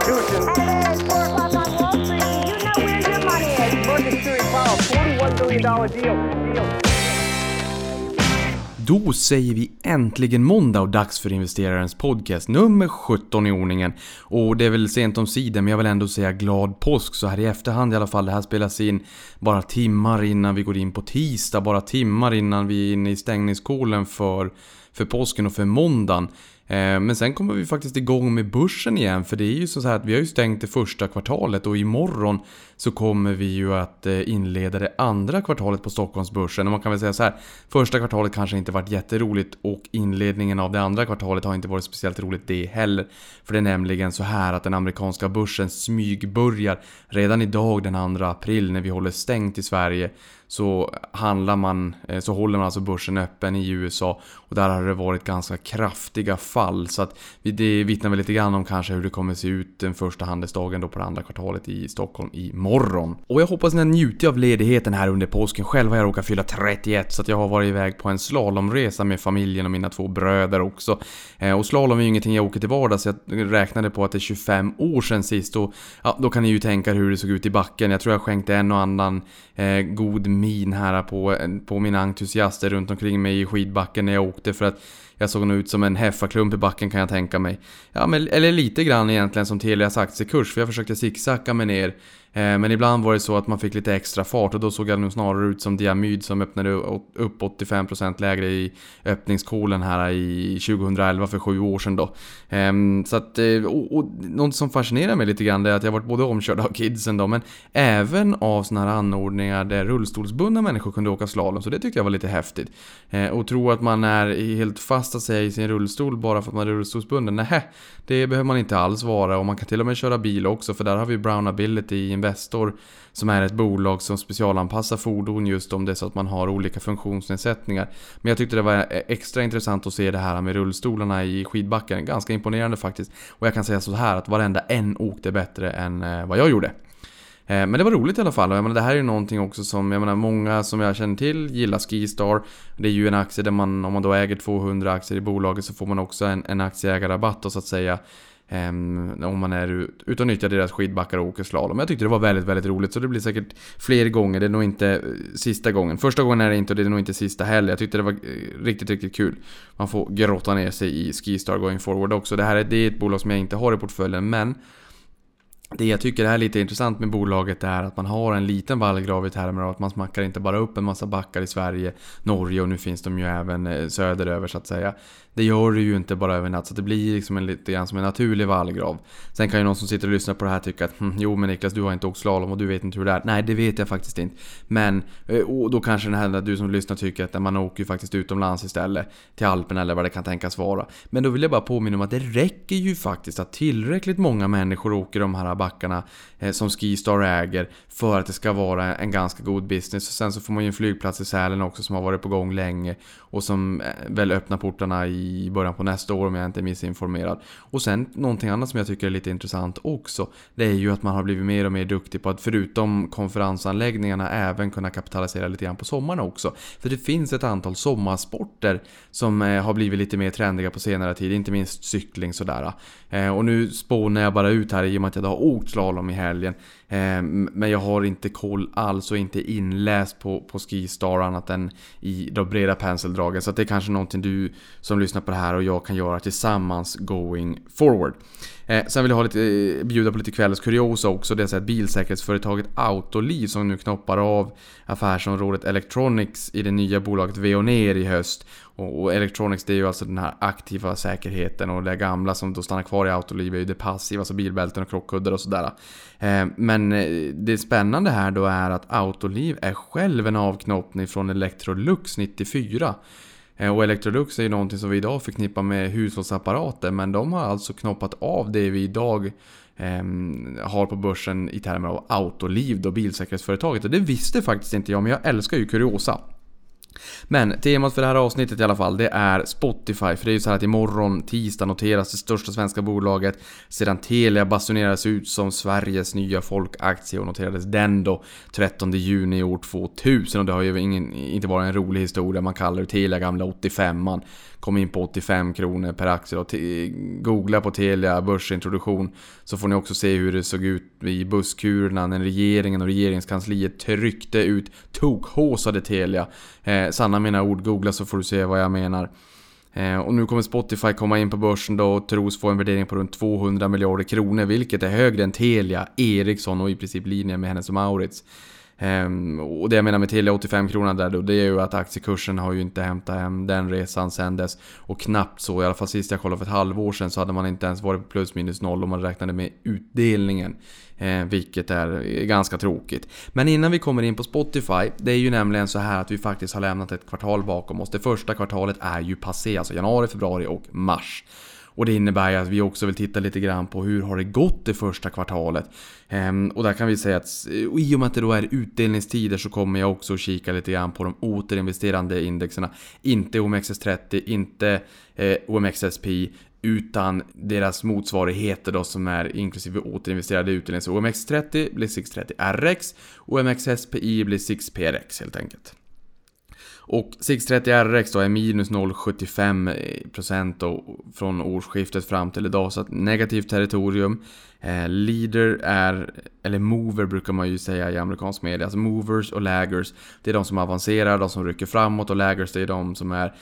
Constitution. At 4 o'clock on Wall Street, you know where your money is? $41 billion deal. deal. Då säger vi äntligen måndag och dags för investerarens podcast nummer 17 i ordningen. Och det är väl sent om sidan men jag vill ändå säga glad påsk så här i efterhand i alla fall. Det här spelas in bara timmar innan vi går in på tisdag, bara timmar innan vi är inne i stängningskolen för, för påsken och för måndagen. Eh, men sen kommer vi faktiskt igång med börsen igen för det är ju så här att vi har ju stängt det första kvartalet och imorgon så kommer vi ju att eh, inleda det andra kvartalet på Stockholmsbörsen. Och man kan väl säga så här, första kvartalet kanske inte varit jätteroligt och inledningen av det andra kvartalet har inte varit speciellt roligt det heller. För det är nämligen så här att den amerikanska börsen smygbörjar redan idag den 2 april när vi håller stängt i Sverige så handlar man, eh, så håller man alltså börsen öppen i USA och där har det varit ganska kraftiga fall så att det vittnar väl lite grann om kanske hur det kommer se ut den första handelsdagen då på det andra kvartalet i Stockholm imorgon. Och jag hoppas ni har njutit av ledigheten här under påsken. Själv har jag råkat fylla 31 så att jag har varit iväg på en slalomresa med familjen och mina två bröder också. Eh, och slalom är ju ingenting jag åker till vardags. Jag räknade på att det är 25 år sedan sist och ja, då kan ni ju tänka hur det såg ut i backen. Jag tror jag skänkte en och annan eh, god min här på, på mina entusiaster runt omkring mig i skidbacken när jag åkte för att jag såg nog ut som en heffaklump i backen kan jag tänka mig. Ja, men, eller lite grann egentligen som Telias aktiekurs för jag försökte zigzacka mig ner Eh, men ibland var det så att man fick lite extra fart och då såg jag nog snarare ut som Diamyd som öppnade upp 85% lägre i öppningskolen här i 2011 för sju år sedan då. Ehm, så att, eh, och, och, något som fascinerar mig lite grann är att jag varit både omkörd av kidsen då men även av sådana här anordningar där rullstolsbundna människor kunde åka slalom så det tyckte jag var lite häftigt. Eh, och tro att man är helt fast att säga i sin rullstol bara för att man är rullstolsbunden. Nej, det behöver man inte alls vara och man kan till och med köra bil också för där har vi Brown Ability i Investor som är ett bolag som specialanpassar fordon just om det är så att man har olika funktionsnedsättningar. Men jag tyckte det var extra intressant att se det här med rullstolarna i skidbacken. Ganska imponerande faktiskt. Och jag kan säga så här att varenda en åkte bättre än eh, vad jag gjorde. Eh, men det var roligt i alla fall och jag menar, det här är ju någonting också som, jag menar många som jag känner till gillar Skistar. Det är ju en aktie där man, om man då äger 200 aktier i bolaget så får man också en, en aktieägarrabatt då så att säga. Um, om man är ute och nyttjar deras skidbackar och åker slalom. Jag tyckte det var väldigt, väldigt roligt så det blir säkert fler gånger. Det är nog inte eh, sista gången. Första gången är det inte och det är nog inte sista heller. Jag tyckte det var eh, riktigt, riktigt kul. Man får grotta ner sig i Skistar going forward också. Det här är, det är ett bolag som jag inte har i portföljen men det jag tycker är lite intressant med bolaget är att man har en liten vallgrav i termer av att man smackar inte bara upp en massa backar i Sverige, Norge och nu finns de ju även eh, söderöver så att säga. Det gör du ju inte bara över natt så det blir liksom en, lite grann som en naturlig vallgrav. Sen kan ju någon som sitter och lyssnar på det här tycka att hm, jo men Niklas du har inte åkt slalom och du vet inte hur det är. Nej det vet jag faktiskt inte. Men eh, och då kanske den här du som lyssnar tycker att man åker ju faktiskt utomlands istället. Till Alperna eller vad det kan tänkas vara. Men då vill jag bara påminna om att det räcker ju faktiskt att tillräckligt många människor åker de här backarna eh, som Skistar äger för att det ska vara en ganska god business. Och sen så får man ju en flygplats i Sälen också som har varit på gång länge och som eh, väl öppnar portarna i i början på nästa år om jag inte är missinformerad. Och sen någonting annat som jag tycker är lite intressant också. Det är ju att man har blivit mer och mer duktig på att förutom konferensanläggningarna även kunna kapitalisera lite grann på sommarna också. För det finns ett antal sommarsporter som eh, har blivit lite mer trendiga på senare tid, inte minst cykling sådär. Eh, och nu spånar jag bara ut här i och med att jag har åkt slalom i helgen. Eh, men jag har inte koll alls och inte inläst på, på Skistar annat än i de breda penseldragen. Så det är kanske någonting du som lyssnar på det här och jag kan göra tillsammans going forward. Eh, sen vill jag ha lite, eh, bjuda på lite kvällens kuriosa också. Det är så att bilsäkerhetsföretaget Autoliv som nu knoppar av affärsområdet Electronics i det nya bolaget Veoneer i höst. Och, och Electronics det är ju alltså den här aktiva säkerheten och det gamla som då stannar kvar i Autoliv är ju det passiva, alltså bilbälten och krockkuddar och sådär. Eh, men eh, det spännande här då är att Autoliv är själv en avknoppning från Electrolux 94. Eh, och Electrolux är ju någonting som vi idag förknippar med hushållsapparater men de har alltså knoppat av det vi idag ehm, har på börsen i termer av Autoliv, då bilsäkerhetsföretaget. Och det visste faktiskt inte jag, men jag älskar ju kuriosa. Men temat för det här avsnittet i alla fall, det är Spotify. För det är ju så här att imorgon, tisdag, noteras det största svenska bolaget sedan Telia basunerades ut som Sveriges nya folkaktie och noterades den då 13 juni år 2000. Och det har ju ingen, inte varit en rolig historia, man kallar det Telia gamla 85an kom in på 85 kronor per aktie. Och googla på Telia börsintroduktion så får ni också se hur det såg ut i busskurerna när regeringen och regeringskansliet tryckte ut tokhåsade Telia. Eh, Eh, sanna mina ord, googla så får du se vad jag menar. Eh, och nu kommer Spotify komma in på börsen då och tros få en värdering på runt 200 miljarder kronor, vilket är högre än Telia, Ericsson och i princip linje med Hennes Maurits. Ehm, och det jag menar med Telia 85 kronor där då, det är ju att aktiekursen har ju inte hämtat hem den resan sen dess. Och knappt så, i alla fall sist jag kollade för ett halvår sedan så hade man inte ens varit på plus minus noll om man räknade med utdelningen. Eh, vilket är ganska tråkigt. Men innan vi kommer in på Spotify, det är ju nämligen så här att vi faktiskt har lämnat ett kvartal bakom oss. Det första kvartalet är ju passé, alltså januari, februari och mars. Och det innebär ju att vi också vill titta lite grann på hur har det gått det första kvartalet. Ehm, och där kan vi säga att eh, i och med att det då är utdelningstider så kommer jag också kika lite grann på de återinvesterande indexerna. Inte OMXS30, inte eh, OMXSPI, OMXSP, utan deras motsvarigheter då som är inklusive återinvesterade utdelningar. Så OMX30 blir 630 RX och OMXSPI blir 6PRX helt enkelt. Och 630 RX då är minus 0,75% från årsskiftet fram till idag, så att negativt territorium. Eh, leader är, eller mover brukar man ju säga i amerikansk media, alltså movers och laggers. Det är de som avancerar, de som rycker framåt och laggers det är de som är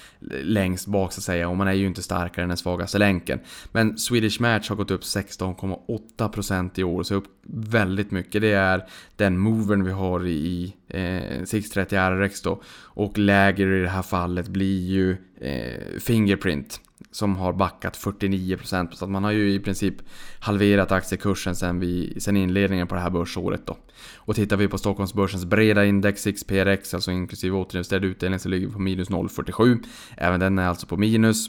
längst bak så att säga. Och man är ju inte starkare än den svagaste länken. Men Swedish Match har gått upp 16,8% i år, så upp väldigt mycket. Det är den movern vi har i eh, 630 RX då. Och läger i det här fallet blir ju eh, Fingerprint som har backat 49% så att man har ju i princip halverat aktiekursen sen, vi, sen inledningen på det här börsåret då. Och tittar vi på Stockholmsbörsens breda index XPRX, alltså inklusive återinvesterad utdelning, så ligger vi på minus 0,47. Även den är alltså på minus.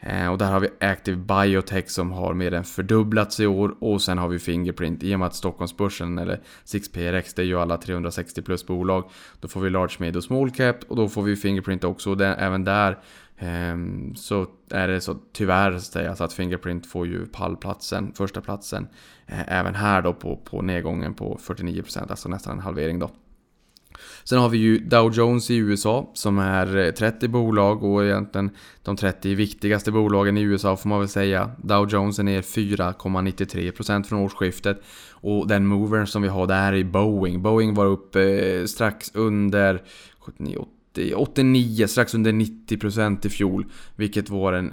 Eh, och där har vi Active Biotech som har mer än fördubblats i år och sen har vi Fingerprint. I och med att Stockholmsbörsen eller 6PRX det är ju alla 360 plus bolag. Då får vi Large Med och Small Cap och då får vi Fingerprint också. Och även där Ehm, så är det så tyvärr så att Fingerprint får ju pallplatsen, första platsen eh, även här då på, på nedgången på 49%, alltså nästan en halvering då. Sen har vi ju Dow Jones i USA som är eh, 30 bolag och egentligen de 30 viktigaste bolagen i USA får man väl säga. Dow Jones är ner 4,93% från årsskiftet och den movern som vi har där är Boeing. Boeing var upp eh, strax under 79, 89, strax under 90% i fjol. Vilket var, en,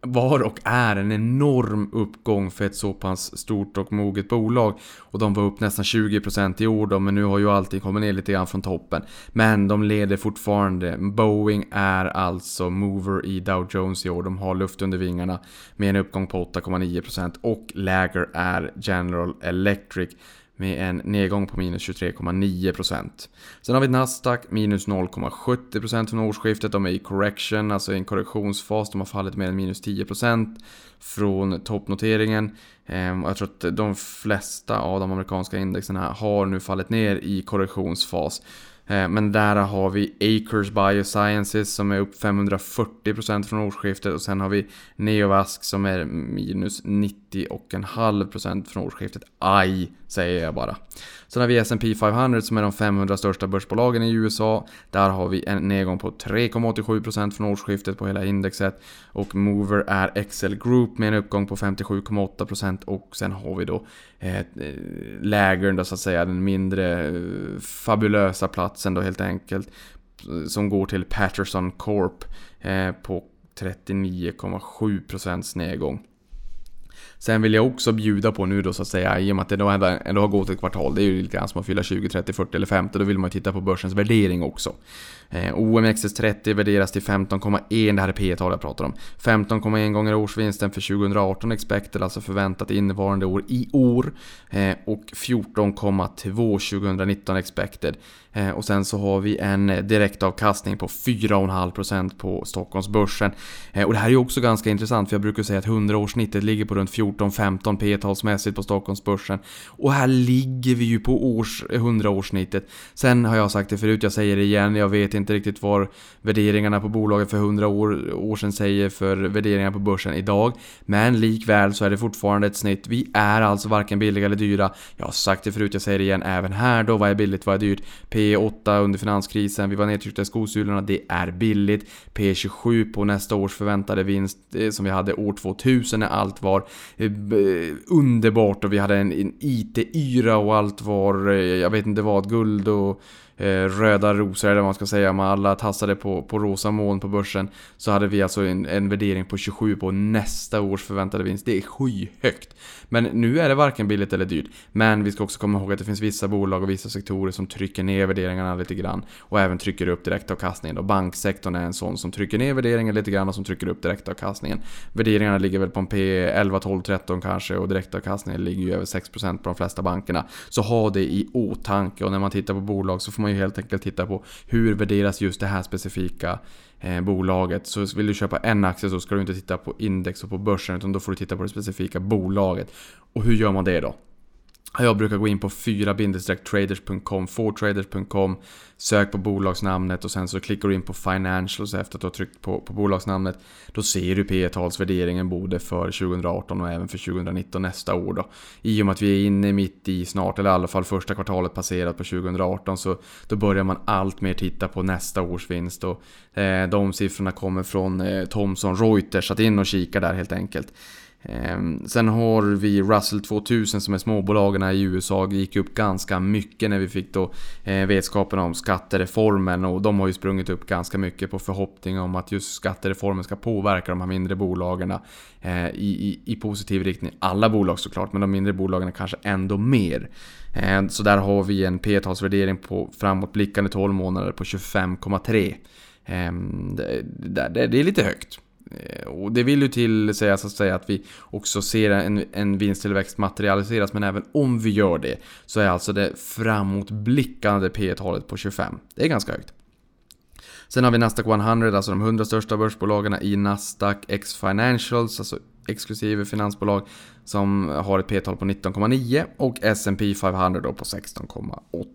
var och är en enorm uppgång för ett så pass stort och moget bolag. Och de var upp nästan 20% i år då, men nu har ju allting kommit ner lite grann från toppen. Men de leder fortfarande. Boeing är alltså mover i Dow Jones i år. De har luft under vingarna med en uppgång på 8,9% och läger är General Electric med en nedgång på minus 23,9%. Sen har vi Nasdaq minus 0,70% från årsskiftet. De är i correction, alltså i en korrektionsfas. De har fallit mer än minus 10% från toppnoteringen. Ehm, jag tror att de flesta av de amerikanska indexen har nu fallit ner i korrektionsfas. Eh, men där har vi Acres Biosciences som är upp 540% från årsskiftet och sen har vi Neovask som är minus 90,5% från årsskiftet. Aj, säger jag bara. Sen har vi S&P 500 som är de 500 största börsbolagen i USA. Där har vi en nedgång på 3,87% från årsskiftet på hela indexet. Och Mover är Excel Group med en uppgång på 57,8% och sen har vi då eh, lägren då så att säga, den mindre eh, fabulösa platsen då helt enkelt. Som går till Patterson Corp eh, på 39,7% nedgång. Sen vill jag också bjuda på nu då så att säga, i och med att det då ändå, ändå har gått ett kvartal, det är ju lite grann som att fylla 20, 30, 40 eller 50, då vill man ju titta på börsens värdering också. Eh, OMXS30 värderas till 15,1, det här är P tal jag pratar om. 15,1 gånger årsvinsten för 2018 expected, alltså förväntat innevarande år i år. Eh, och 14,2 2019 expected. Eh, och sen så har vi en eh, direktavkastning på 4,5% på Stockholmsbörsen. Eh, och det här är ju också ganska intressant, för jag brukar säga att 100-årssnittet ligger på runt 14-15 p-talsmässigt på Stockholmsbörsen. Och här ligger vi ju på års, 100-årssnittet. Sen har jag sagt det förut, jag säger det igen, jag vet inte riktigt vad värderingarna på bolaget för 100 år, år sedan säger för värderingar på börsen idag. Men likväl så är det fortfarande ett snitt. Vi är alltså varken billiga eller dyra. Jag har sagt det förut, jag säger det igen, även här då. Vad är billigt, vad är dyrt? P8 under finanskrisen, vi var nedtryckta i skosulorna, det är billigt. P27 på nästa års förväntade vinst eh, som vi hade år 2000 när allt var eh, underbart och vi hade en, en IT-yra och allt var, eh, jag vet inte vad, guld och Eh, röda rosor eller vad man ska säga, om alla tassade på, på rosa moln på börsen så hade vi alltså en, en värdering på 27 på nästa års förväntade vinst. Det är skyhögt. Men nu är det varken billigt eller dyrt. Men vi ska också komma ihåg att det finns vissa bolag och vissa sektorer som trycker ner värderingarna lite grann och även trycker upp direktavkastningen. Och banksektorn är en sån som trycker ner värderingen lite grann och som trycker upp direktavkastningen. Värderingarna ligger väl på en P 11, 12, 13 kanske och direktavkastningen ligger ju över 6% på de flesta bankerna. Så ha det i åtanke och när man tittar på bolag så får man ju helt enkelt titta på hur värderas just det här specifika eh, bolaget. Så vill du köpa en aktie så ska du inte titta på index och på börsen utan då får du titta på det specifika bolaget. Och hur gör man det då? Jag brukar gå in på 4-traders.com, 4traders.com, sök på bolagsnamnet och sen så klickar du in på financials efter att du har tryckt på, på bolagsnamnet. Då ser du P talsvärderingen både för 2018 och även för 2019 nästa år då. I och med att vi är inne mitt i snart, eller i alla fall första kvartalet passerat på 2018 så då börjar man allt mer titta på nästa års vinst och eh, de siffrorna kommer från eh, Thomson Reuters, så att in och kika där helt enkelt. Ehm, sen har vi Russell 2000 som är småbolagen i USA. Det gick upp ganska mycket när vi fick då eh, vetskapen om skattereformen och de har ju sprungit upp ganska mycket på förhoppning om att just skattereformen ska påverka de här mindre bolagen eh, i, i, i positiv riktning. Alla bolag såklart, men de mindre bolagen kanske ändå mer. Ehm, så där har vi en P talsvärdering på framåtblickande 12 månader på 25,3. Ehm, det är lite högt. Eh, och det vill ju till sägas att säga att vi också ser en, en vinsttillväxt materialiseras, men även om vi gör det så är alltså det framåtblickande P talet på 25. Det är ganska högt. Sen har vi Nasdaq 100, alltså de 100 största börsbolagen i Nasdaq X Financials, alltså exklusive finansbolag, som har ett P-tal på 19,9 och S&P 500 då på 16,8.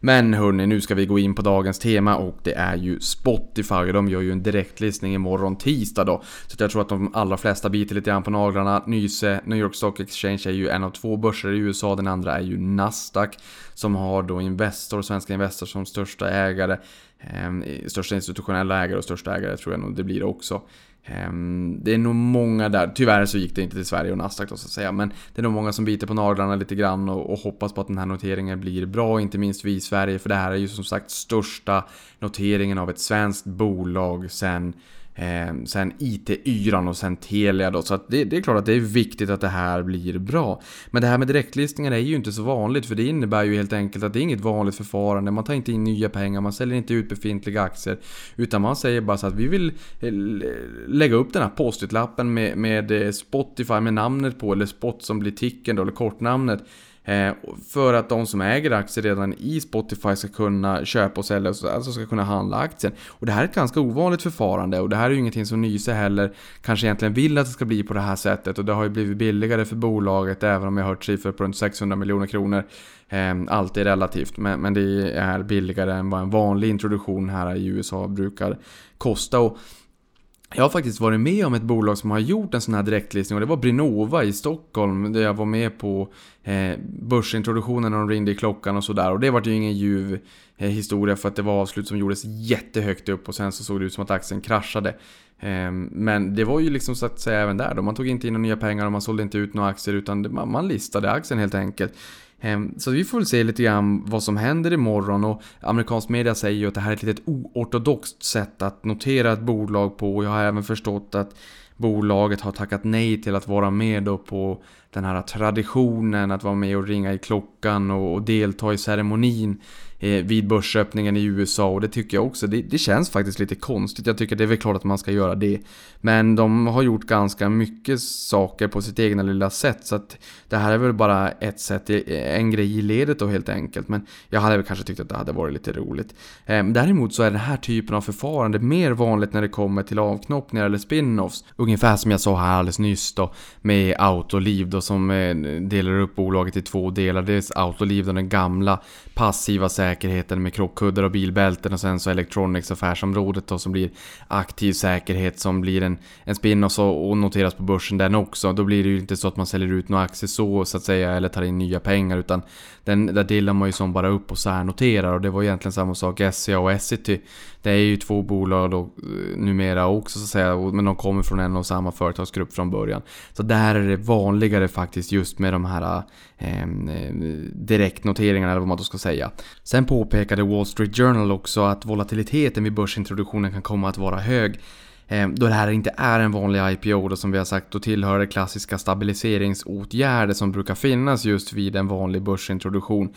Men hörni, nu ska vi gå in på dagens tema och det är ju Spotify de gör ju en direktlistning imorgon tisdag då. Så jag tror att de allra flesta biter lite grann på naglarna. Nyse, New York Stock Exchange är ju en av två börser i USA, den andra är ju Nasdaq som har då Investor, svenska Investor som största ägare. Eh, största institutionella ägare och största ägare tror jag nog det blir också. Ehm, det är nog många där, tyvärr så gick det inte till Sverige och Nasdaq då så att säga, men det är nog många som biter på naglarna lite grann och, och hoppas på att den här noteringen blir bra, inte minst vi i Sverige, för det här är ju som sagt största noteringen av ett svenskt bolag sen Eh, sen IT-yran och sen Telia då. Så att det, det, är klart att det är viktigt att det här blir bra. Men det här med direktlistningar är ju inte så vanligt för det innebär ju helt enkelt att det är inget vanligt förfarande. Man tar inte in nya pengar, man säljer inte ut befintliga aktier. Utan man säger bara så att vi vill eh, lägga upp den här post-it-lappen med, med eh, Spotify med namnet på eller spot som blir ticken då, eller kortnamnet. Eh, för att de som äger aktier redan i Spotify ska kunna köpa och sälja, alltså ska kunna handla aktien. Och det här är ett ganska ovanligt förfarande och det här är ju ingenting som Nyse heller kanske egentligen vill att det ska bli på det här sättet. Och det har ju blivit billigare för bolaget även om jag har hört siffror på runt 600 miljoner kronor. Alltid allt är relativt, men det är billigare än vad en vanlig introduktion här i USA brukar kosta. Och jag har faktiskt varit med om ett bolag som har gjort en sån här direktlistning och det var Brinova i Stockholm där jag var med på eh, börsintroduktionen när de ringde i klockan och sådär. Och det var ju ingen ljuv eh, historia för att det var avslut som gjordes jättehögt upp och sen så såg det ut som att aktien kraschade. Eh, men det var ju liksom så att säga även där då. Man tog inte in några nya pengar och man sålde inte ut några aktier utan man, man listade aktien helt enkelt. Ehm, så vi får väl se lite grann vad som händer imorgon. Och amerikansk media säger ju att det här är ett litet oortodoxt sätt att notera ett bolag på. Och jag har även förstått att bolaget har tackat nej till att vara med då på den här traditionen att vara med och ringa i klockan och, delta i ceremonin. Eh, vid börsöppningen i USA och det tycker jag också, det, det, känns faktiskt lite konstigt. Jag tycker det är väl klart att man ska göra det. Men de har gjort ganska mycket saker på sitt egna lilla sätt så att det här är väl bara ett sätt, eh, en grej i ledet då helt enkelt. Men jag hade väl kanske tyckt att det hade varit lite roligt. Ehm, däremot så är den här typen av förfarande mer vanligt när det kommer till avknoppningar eller spin-offs. Ungefär som jag sa här alldeles nyss då med Autoliv då som eh, delar upp bolaget i två delar. Dels Autoliv, den gamla passiva säkerheten med krockkuddar och bilbälten och sen så Electronics affärsområdet då som blir aktiv säkerhet som blir en, en spin-off och noteras på börsen den också. Då blir det ju inte så att man säljer ut några aktier så, så att säga eller tar in nya pengar utan den där delar man ju som bara upp och särnoterar och det var egentligen samma sak SCA och Essity. Det är ju två bolag då, eh, numera också så att säga men de kommer från en och samma företagsgrupp från början. Så där är det vanligare faktiskt just med de här ehm, eh, direktnoteringarna eller vad man då ska säga. Sen påpekade Wall Street Journal också att volatiliteten vid börsintroduktionen kan komma att vara hög. Ehm, då det här inte är en vanlig IPO då som vi har sagt, då tillhör det klassiska stabiliseringsåtgärder som brukar finnas just vid en vanlig börsintroduktion.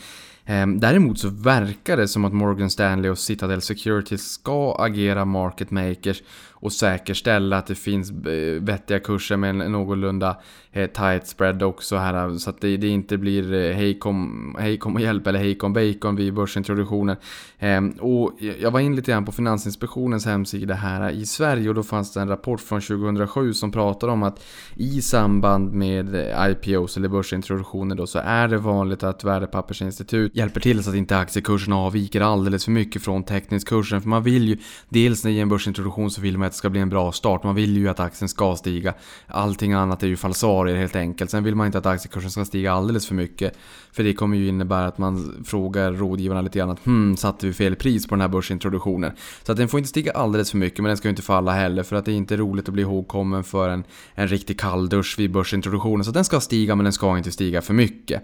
Ehm, däremot så verkar det som att Morgan Stanley och Citadel Securities ska agera market makers och säkerställa att det finns eh, vettiga kurser med en någorlunda eh, tight spread också här så att det, det inte blir eh, hej kom, hej kom och hjälp eller hej kom bacon vid börsintroduktionen. Ehm, och jag var in lite grann på Finansinspektionens hemsida här i Sverige och då fanns det en rapport från 2007 som pratar om att i samband med IPOs eller börsintroduktioner då så är det vanligt att värdepappersinstitut hjälper till så att inte aktiekursen avviker alldeles för mycket från teckningskursen. För man vill ju, dels när det är en börsintroduktion så vill man att det ska bli en bra start. Man vill ju att aktien ska stiga. Allting annat är ju falsarier helt enkelt. Sen vill man inte att aktiekursen ska stiga alldeles för mycket. För det kommer ju innebära att man frågar rådgivarna lite grann att hmm, satte vi fel pris på den här börsintroduktionen? Så att den får inte stiga alldeles för mycket men den ska ju inte falla heller för att det är inte roligt att bli ihågkommen för en, en riktig kalldusch vid börsintroduktionen. Så den ska stiga men den ska inte stiga för mycket.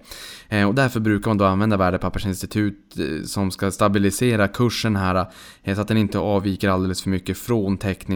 Eh, och därför brukar man då använda värdepappersinstitut eh, som ska stabilisera kursen här eh, så att den inte avviker alldeles för mycket från teckningskursen.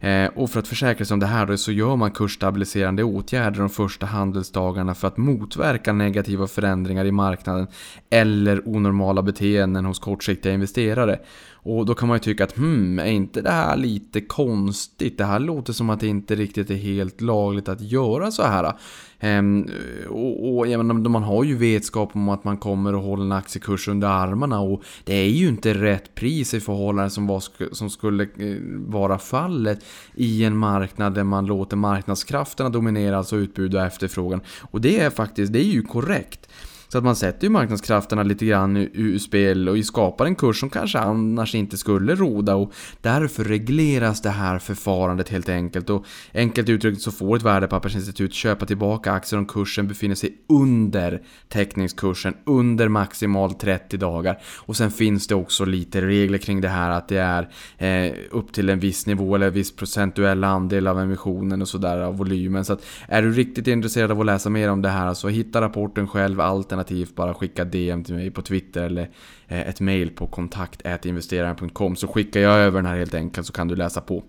Eh, och för att försäkra sig om det här så gör man kursstabiliserande åtgärder de första handelsdagarna för att motverka negativa förändringar i marknaden eller onormala beteenden hos kortsiktiga investerare. Och då kan man ju tycka att hmm, är inte det här lite konstigt? Det här låter som att det inte riktigt är helt lagligt att göra så här. Ehm, och, och menar, man har ju vetskap om att man kommer att hålla en aktiekurs under armarna och det är ju inte rätt pris i förhållande som, var, som skulle eh, vara fallet i en marknad där man låter marknadskrafterna dominera, alltså utbud och efterfrågan. Och det är faktiskt, det är ju korrekt. Så att man sätter ju marknadskrafterna lite grann ur spel och skapar en kurs som kanske annars inte skulle råda och därför regleras det här förfarandet helt enkelt. Och enkelt uttryckt så får ett värdepappersinstitut köpa tillbaka aktier om kursen befinner sig under täckningskursen under maximalt 30 dagar. Och sen finns det också lite regler kring det här att det är eh, upp till en viss nivå eller en viss procentuell andel av emissionen och sådär av volymen. Så att är du riktigt intresserad av att läsa mer om det här så hitta rapporten själv alternativt alternativt bara skicka DM till mig på Twitter eller eh, ett mail på kontakt.investeraren.com så skickar jag över den här helt enkelt så kan du läsa på.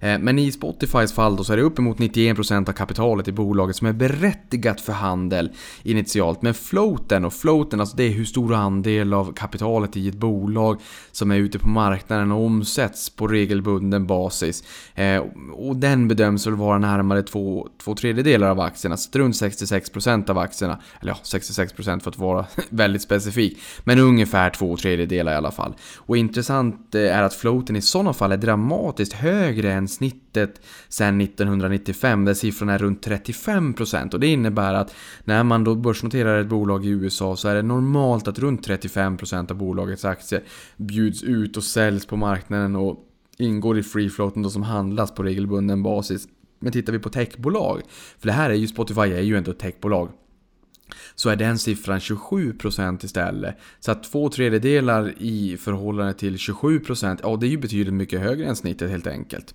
Eh, men i Spotifys fall då så är det uppemot 91% av kapitalet i bolaget som är berättigat för handel initialt. Men floaten, och floaten alltså det är hur stor andel av kapitalet i ett bolag som är ute på marknaden och omsätts på regelbunden basis. Eh, och den bedöms väl vara närmare två, två tredjedelar av aktierna, så runt 66% av aktierna. Eller ja, 66% för att vara väldigt specifik. Men ungefär två tredjedelar i alla fall. Och intressant eh, är att floaten i sådana fall är dramatiskt högre än snittet sedan 1995 där siffran är runt 35% och det innebär att när man då börsnoterar ett bolag i USA så är det normalt att runt 35% av bolagets aktier bjuds ut och säljs på marknaden och ingår i free floaten då som handlas på regelbunden basis. Men tittar vi på techbolag, för det här är ju Spotify är ju ändå ett techbolag så är den siffran 27% istället. Så att två tredjedelar i förhållande till 27%, ja det är ju betydligt mycket högre än snittet helt enkelt.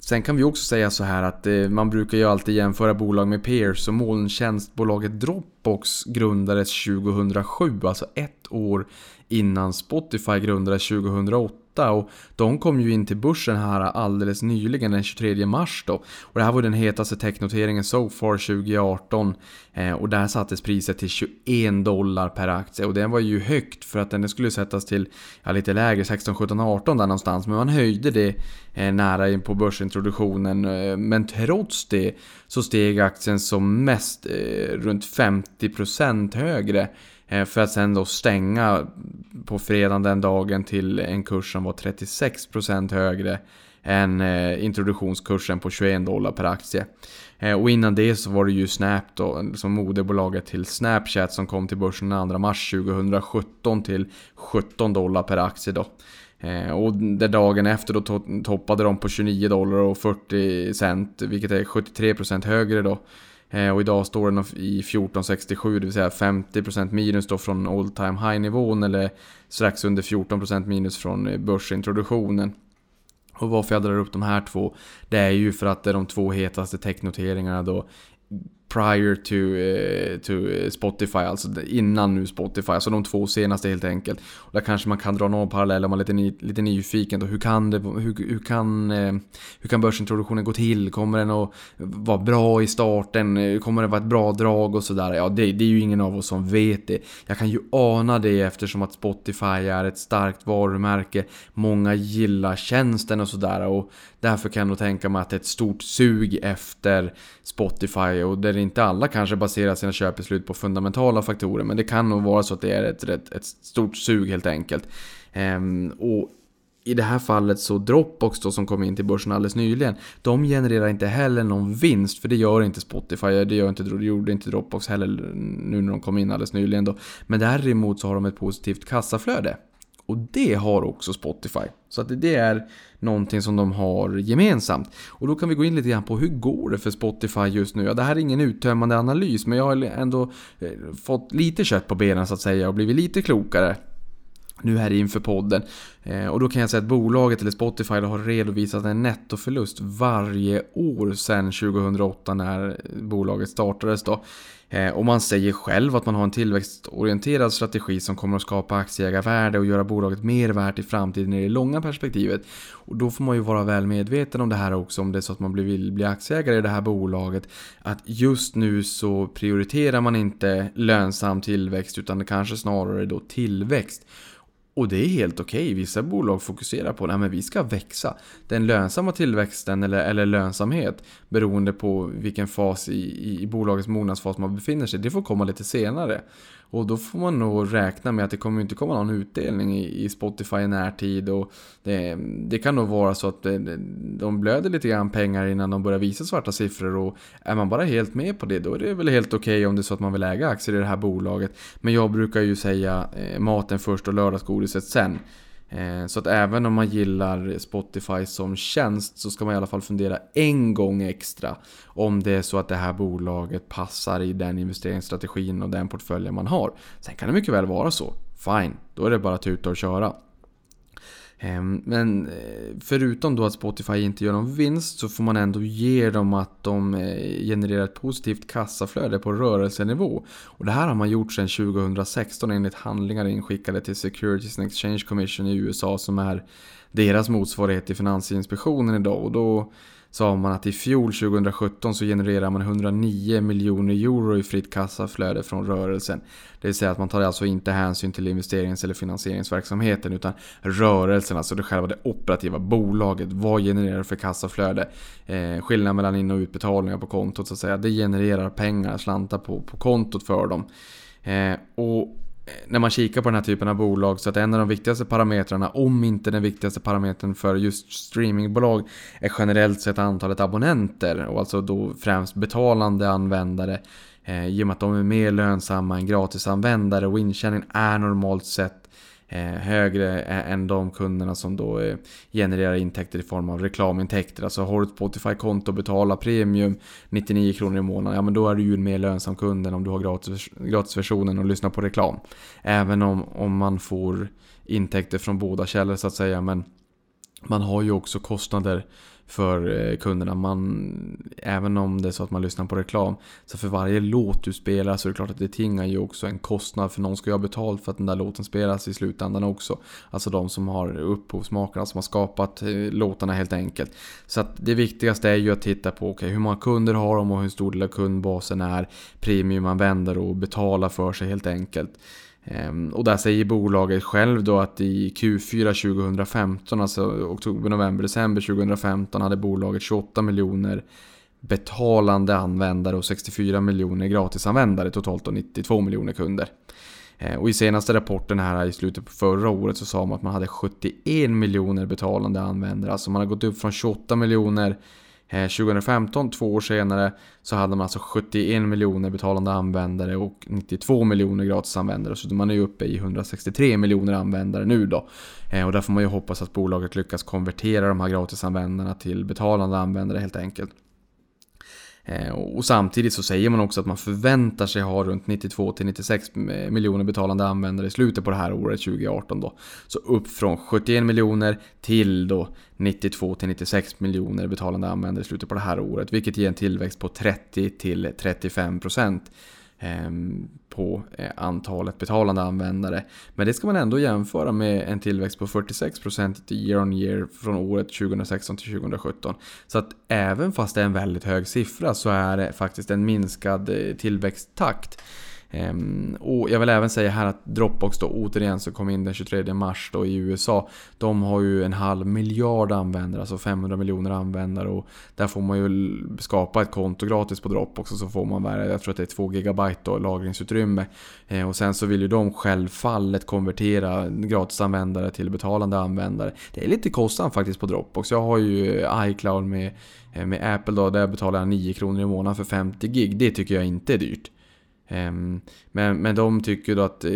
Sen kan vi också säga så här att eh, man brukar ju alltid jämföra bolag med peers och molntjänstbolaget Dropbox grundades 2007, alltså ett år innan Spotify grundades 2008 och de kom ju in till börsen här alldeles nyligen den 23 mars då. Och det här var den hetaste technoteringen so far 2018 eh, och där sattes priset till 21 dollar per aktie. Och den var ju högt för att den skulle sättas till ja, lite lägre, 16, 17, 18 där någonstans. Men man höjde det eh, nära in på börsintroduktionen eh, men trots det så steg aktien som mest eh, runt 50% högre. Eh, för att sen då stänga på fredagen den dagen till en kurs som var 36% högre än eh, introduktionskursen på 21 dollar per aktie. Eh, och innan det så var det ju Snap då, som moderbolaget till Snapchat som kom till börsen den 2 mars 2017 till 17 dollar per aktie då. Och där dagen efter då toppade de på 29 dollar och 40 cent, vilket är 73% högre då. Eh, och idag står den i 1467, det vill säga 50% minus då från all time high nivån eller strax under 14% minus från eh, börsintroduktionen. Och varför jag drar upp de här två, det är ju för att det är de två hetaste technoteringarna då prior to, uh, to eh, Spotify, alltså innan nu Spotify. Alltså de två senaste helt enkelt. Och där kanske man kan dra någon parallell om man är lite, ny, lite nyfiken. Då. Hur, kan det, hur, hur, kan, uh, hur kan börsintroduktionen gå till? Kommer den att vara bra i starten? Kommer det vara ett bra drag och sådär? Ja, det, det är ju ingen av oss som vet det. Jag kan ju ana det eftersom att Spotify är ett starkt varumärke. Många gillar tjänsten och sådär. Och därför kan jag nog tänka mig att det är ett stort sug efter Spotify och där inte alla kanske baserar sina köpbeslut på fundamentala faktorer men det kan nog vara så att det är ett, ett, ett stort sug helt enkelt. Ehm, och i det här fallet så Dropbox då som kom in till börsen alldeles nyligen De genererar inte heller någon vinst för det gör inte Spotify, det, gör inte, det gjorde inte Dropbox heller nu när de kom in alldeles nyligen då Men däremot så har de ett positivt kassaflöde och det har också Spotify. Så att det är någonting som de har gemensamt. Och då kan vi gå in lite grann på hur går det för Spotify just nu? Ja, det här är ingen uttömmande analys, men jag har ändå eh, fått lite kött på benen så att säga och blivit lite klokare nu här inför podden. Eh, och då kan jag säga att bolaget, eller Spotify, har redovisat en nettoförlust varje år sedan 2008 när bolaget startades då. Eh, och man säger själv att man har en tillväxtorienterad strategi som kommer att skapa aktieägarvärde och göra bolaget mer värt i framtiden i det långa perspektivet. Och då får man ju vara väl medveten om det här också om det är så att man vill bli aktieägare i det här bolaget. Att just nu så prioriterar man inte lönsam tillväxt utan kanske snarare då tillväxt. Och det är helt okej. Okay. Vissa bolag fokuserar på att vi ska växa. Den lönsamma tillväxten eller, eller lönsamhet beroende på vilken fas i, i bolagets mognadsfas man befinner sig. Det får komma lite senare. Och då får man nog räkna med att det kommer inte komma någon utdelning i, i Spotify i närtid. Och det, det kan nog vara så att eh, de blöder lite grann pengar innan de börjar visa svarta siffror. Och är man bara helt med på det, då är det väl helt okej okay om det är så att man vill äga aktier i det här bolaget. Men jag brukar ju säga eh, maten först och lördagsgodiset sen. Eh, så att även om man gillar Spotify som tjänst så ska man i alla fall fundera en gång extra om det är så att det här bolaget passar i den investeringsstrategin och den portföljen man har. Sen kan det mycket väl vara så. Fine, då är det bara att tuta och köra. Ehm, men eh, förutom då att Spotify inte gör någon vinst så får man ändå ge dem att de eh, genererar ett positivt kassaflöde på rörelsenivå. Och det här har man gjort sedan 2016 enligt handlingar inskickade till Securities and Exchange Commission i USA som är deras motsvarighet till Finansinspektionen idag. Och då sa man att i fjol 2017 så genererar man 109 miljoner euro i fritt kassaflöde från rörelsen. Det vill säga att man tar alltså inte hänsyn till investerings eller finansieringsverksamheten utan rörelsen, alltså det själva det operativa bolaget. Vad genererar det för kassaflöde? Eh, skillnaden mellan in och utbetalningar på kontot så att säga. Det genererar pengar, slantar på, på kontot för dem. Eh, och när man kikar på den här typen av bolag så att en av de viktigaste parametrarna, om inte den viktigaste parametern för just streamingbolag, är generellt sett antalet abonnenter och alltså då främst betalande användare. Eh, I och med att de är mer lönsamma än gratisanvändare och intjäningen är normalt sett Eh, högre än de kunderna som då eh, genererar intäkter i form av reklamintäkter. Alltså har du ett Spotify-konto och betalar premium 99 kronor i månaden, ja men då är du ju en mer lönsam kund än om du har gratis, gratisversionen och lyssnar på reklam. Även om, om man får intäkter från båda källor så att säga, men man har ju också kostnader för eh, kunderna. Man, även om det är så att man lyssnar på reklam. Så för varje låt du spelar så är det klart att det tingar ju också en kostnad. För någon ska ju ha betalt för att den där låten spelas i slutändan också. Alltså de som har upphovsmakarna som har skapat eh, låtarna helt enkelt. Så att det viktigaste är ju att titta på okay, hur många kunder har de och hur stor del av kundbasen är. Premiumanvändare och betala för sig helt enkelt. Ehm, och där säger bolaget själv då att i Q4 2015, alltså oktober, november, december 2015 hade bolaget 28 miljoner betalande användare och 64 miljoner gratisanvändare, totalt 92 miljoner kunder. Ehm, och i senaste rapporten här i slutet på förra året så sa man att man hade 71 miljoner betalande användare. Alltså man har gått upp från 28 miljoner Eh, 2015, två år senare, så hade man alltså 71 miljoner betalande användare och 92 miljoner gratisanvändare. Så man är ju uppe i 163 miljoner användare nu då. Eh, och där får man ju hoppas att bolaget lyckas konvertera de här gratisanvändarna till betalande användare helt enkelt. Eh, och samtidigt så säger man också att man förväntar sig ha runt 92-96 eh, miljoner betalande användare i slutet på det här året 2018 då. Så upp från 71 miljoner till då 92-96 miljoner betalande användare i slutet på det här året. Vilket ger en tillväxt på 30-35 procent. Ehm, på eh, antalet betalande användare. Men det ska man ändå jämföra med en tillväxt på 46% year on year från året 2016 till 2017. Så att även fast det är en väldigt hög siffra så är det faktiskt en minskad eh, tillväxttakt. Ehm, och jag vill även säga här att Dropbox då återigen så kom in den 23 mars då i USA. De har ju en halv miljard användare, alltså 500 miljoner användare och där får man ju skapa ett konto gratis på Dropbox och så får man, jag tror att det är 2 GB då, lagringsutrymme. Ehm, och sen så vill ju de självfallet konvertera gratisanvändare till betalande användare. Det är lite kostsamt faktiskt på Dropbox. Jag har ju eh, iCloud med, eh, med Apple då, där betalar jag 9 kronor i månaden för 50 gig. Det tycker jag inte är dyrt. Ehm, men, men de tycker då att eh,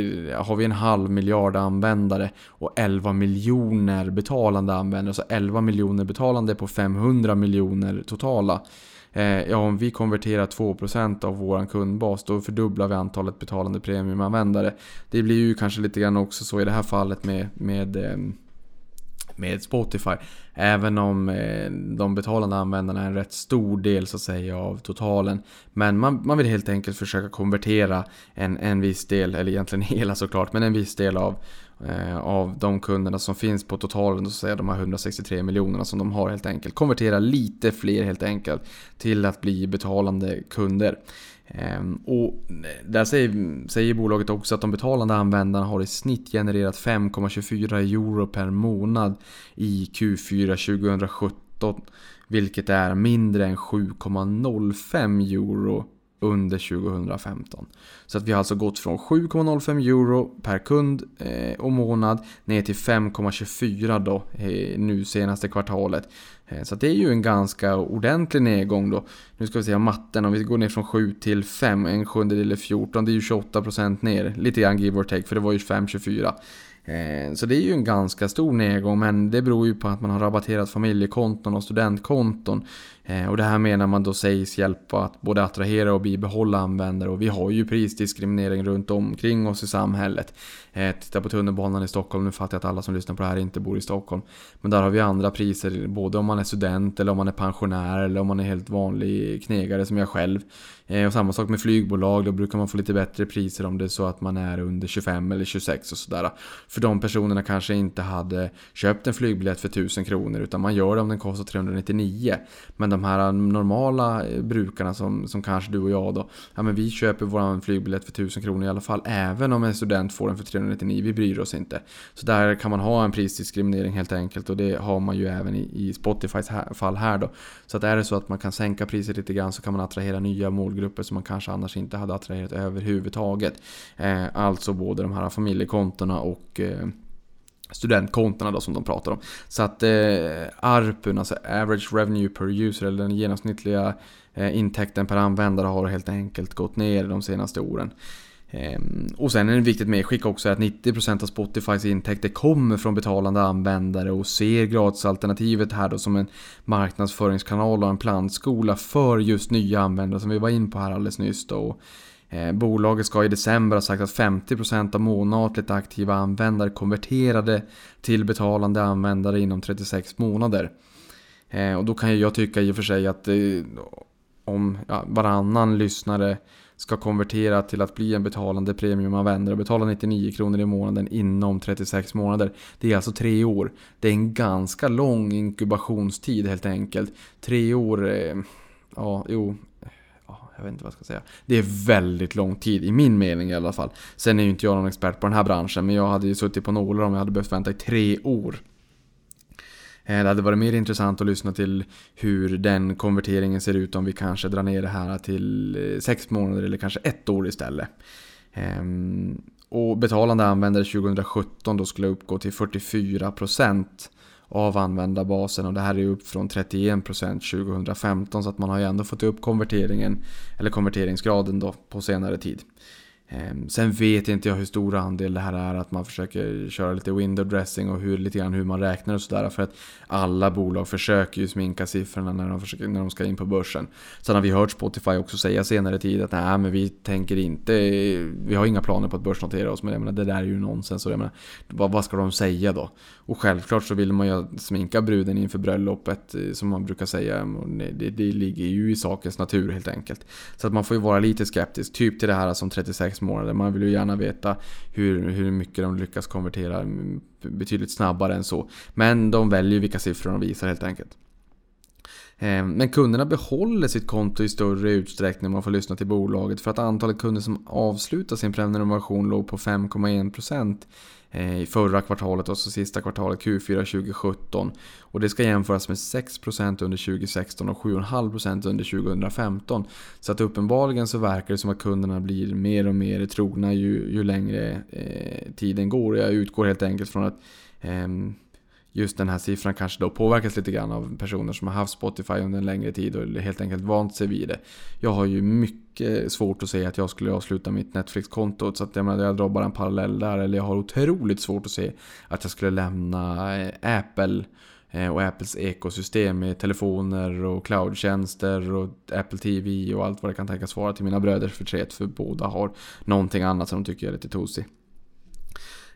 har vi en halv miljard användare och 11 miljoner betalande användare, alltså så 11 miljoner betalande på 500 miljoner totala. Eh, ja, om vi konverterar 2% av vår kundbas då fördubblar vi antalet betalande premiumanvändare. Det blir ju kanske lite grann också så i det här fallet med, med ehm, med Spotify. Även om eh, de betalande användarna är en rätt stor del så att säga av totalen. Men man, man vill helt enkelt försöka konvertera en, en viss del, eller egentligen hela såklart, men en viss del av, eh, av de kunderna som finns på totalen, så att säga de här 163 miljonerna som de har helt enkelt. Konvertera lite fler helt enkelt till att bli betalande kunder. Ehm, och där säger, säger bolaget också att de betalande användarna har i snitt genererat 5,24 euro per månad i Q4 2017. Vilket är mindre än 7,05 euro under 2015. Så att vi har alltså gått från 7,05 euro per kund eh, och månad ner till 5,24 då eh, nu senaste kvartalet. Eh, så det är ju en ganska ordentlig nedgång då. Nu ska vi se matten, om vi går ner från 7 till 5, en sjundedel är 14, det är ju 28% ner. Lite grann give or take, för det var ju 5,24. Eh, så det är ju en ganska stor nedgång men det beror ju på att man har rabatterat familjekonton och studentkonton. Eh, och det här menar man då sägs hjälpa att både attrahera och bibehålla användare och vi har ju prisdiskriminering runt omkring oss i samhället. Eh, titta på tunnelbanan i Stockholm, nu fattar jag att alla som lyssnar på det här inte bor i Stockholm. Men där har vi andra priser, både om man är student eller om man är pensionär eller om man är helt vanlig knegare som jag själv. Och samma sak med flygbolag, då brukar man få lite bättre priser om det är så att man är under 25 eller 26 och sådär. För de personerna kanske inte hade köpt en flygbiljett för 1000 kronor utan man gör det om den kostar 399. Men de här normala eh, brukarna som, som kanske du och jag då. Ja men vi köper vår flygbiljett för 1000 kronor i alla fall. Även om en student får den för 399. Vi bryr oss inte. Så där kan man ha en prisdiskriminering helt enkelt. Och det har man ju även i, i Spotifys här, fall här då. Så att är det så att man kan sänka priset lite grann så kan man attrahera nya målgrupper som man kanske annars inte hade attraherat överhuvudtaget. Eh, alltså både de här familjekontona och Eh, studentkontona då som de pratar om. Så att eh, ARPUn, alltså Average Revenue Per User, eller den genomsnittliga eh, intäkten per användare har helt enkelt gått ner de senaste åren. Eh, och sen är det viktigt medskick också att 90% av Spotifys intäkter kommer från betalande användare och ser gratisalternativet här då som en marknadsföringskanal och en plantskola för just nya användare som vi var in på här alldeles nyss då. Eh, bolaget ska i december ha sagt att 50% av månatligt aktiva användare konverterade till betalande användare inom 36 månader. Eh, och då kan jag tycka i och för sig att eh, om ja, varannan lyssnare ska konvertera till att bli en betalande premiumanvändare och betala 99 kronor i månaden inom 36 månader. Det är alltså tre år. Det är en ganska lång inkubationstid helt enkelt. Tre år, eh, ja, jo, jag vet inte vad jag ska säga. Det är väldigt lång tid, i min mening i alla fall. Sen är ju inte jag någon expert på den här branschen, men jag hade ju suttit på nålar om jag hade behövt vänta i tre år. Eh, det hade varit mer intressant att lyssna till hur den konverteringen ser ut om vi kanske drar ner det här till eh, sex månader eller kanske ett år istället. Ehm, och betalande användare 2017 då skulle uppgå till 44% av användarbasen och det här är upp från 31% 2015 så att man har ju ändå fått upp konverteringen eller konverteringsgraden då på senare tid. Ehm, sen vet inte jag hur stor andel det här är att man försöker köra lite window dressing och hur, lite grann hur man räknar och sådär. För att alla bolag försöker ju sminka siffrorna när de, försöker, när de ska in på börsen. Sen har vi hört Spotify också säga senare tid att nej men vi tänker inte, vi har inga planer på att börsnotera oss. Men jag menar, det där är ju nonsens. Och jag menar, vad, vad ska de säga då? Och självklart så vill man ju sminka bruden inför bröllopet eh, som man brukar säga. Det, det ligger ju i sakens natur helt enkelt. Så att man får ju vara lite skeptisk. Typ till det här som 36 månader. Man vill ju gärna veta hur, hur mycket de lyckas konvertera mm, betydligt snabbare än så. Men de väljer vilka siffror de visar helt enkelt. Ehm, men kunderna behåller sitt konto i större utsträckning om man får lyssna till bolaget för att antalet kunder som avslutar sin prenumeration låg på 5,1% eh, i förra kvartalet och så sista kvartalet Q4 2017. Och det ska jämföras med 6% under 2016 och 7,5% under 2015. Så att uppenbarligen så verkar det som att kunderna blir mer och mer trogna ju, ju längre eh, tiden går. Jag utgår helt enkelt från att eh, just den här siffran kanske då påverkas lite grann av personer som har haft Spotify under en längre tid och helt enkelt vant sig vid det. Jag har ju mycket svårt att säga att jag skulle avsluta mitt Netflix-konto så att jag, menar, jag drar bara en parallell där. Eller jag har otroligt svårt att se att jag skulle lämna eh, Apple eh, och Apples ekosystem med telefoner och cloudtjänster och Apple TV och allt vad det kan tänkas vara till mina bröders förtret för båda har någonting annat som de tycker är lite tosig.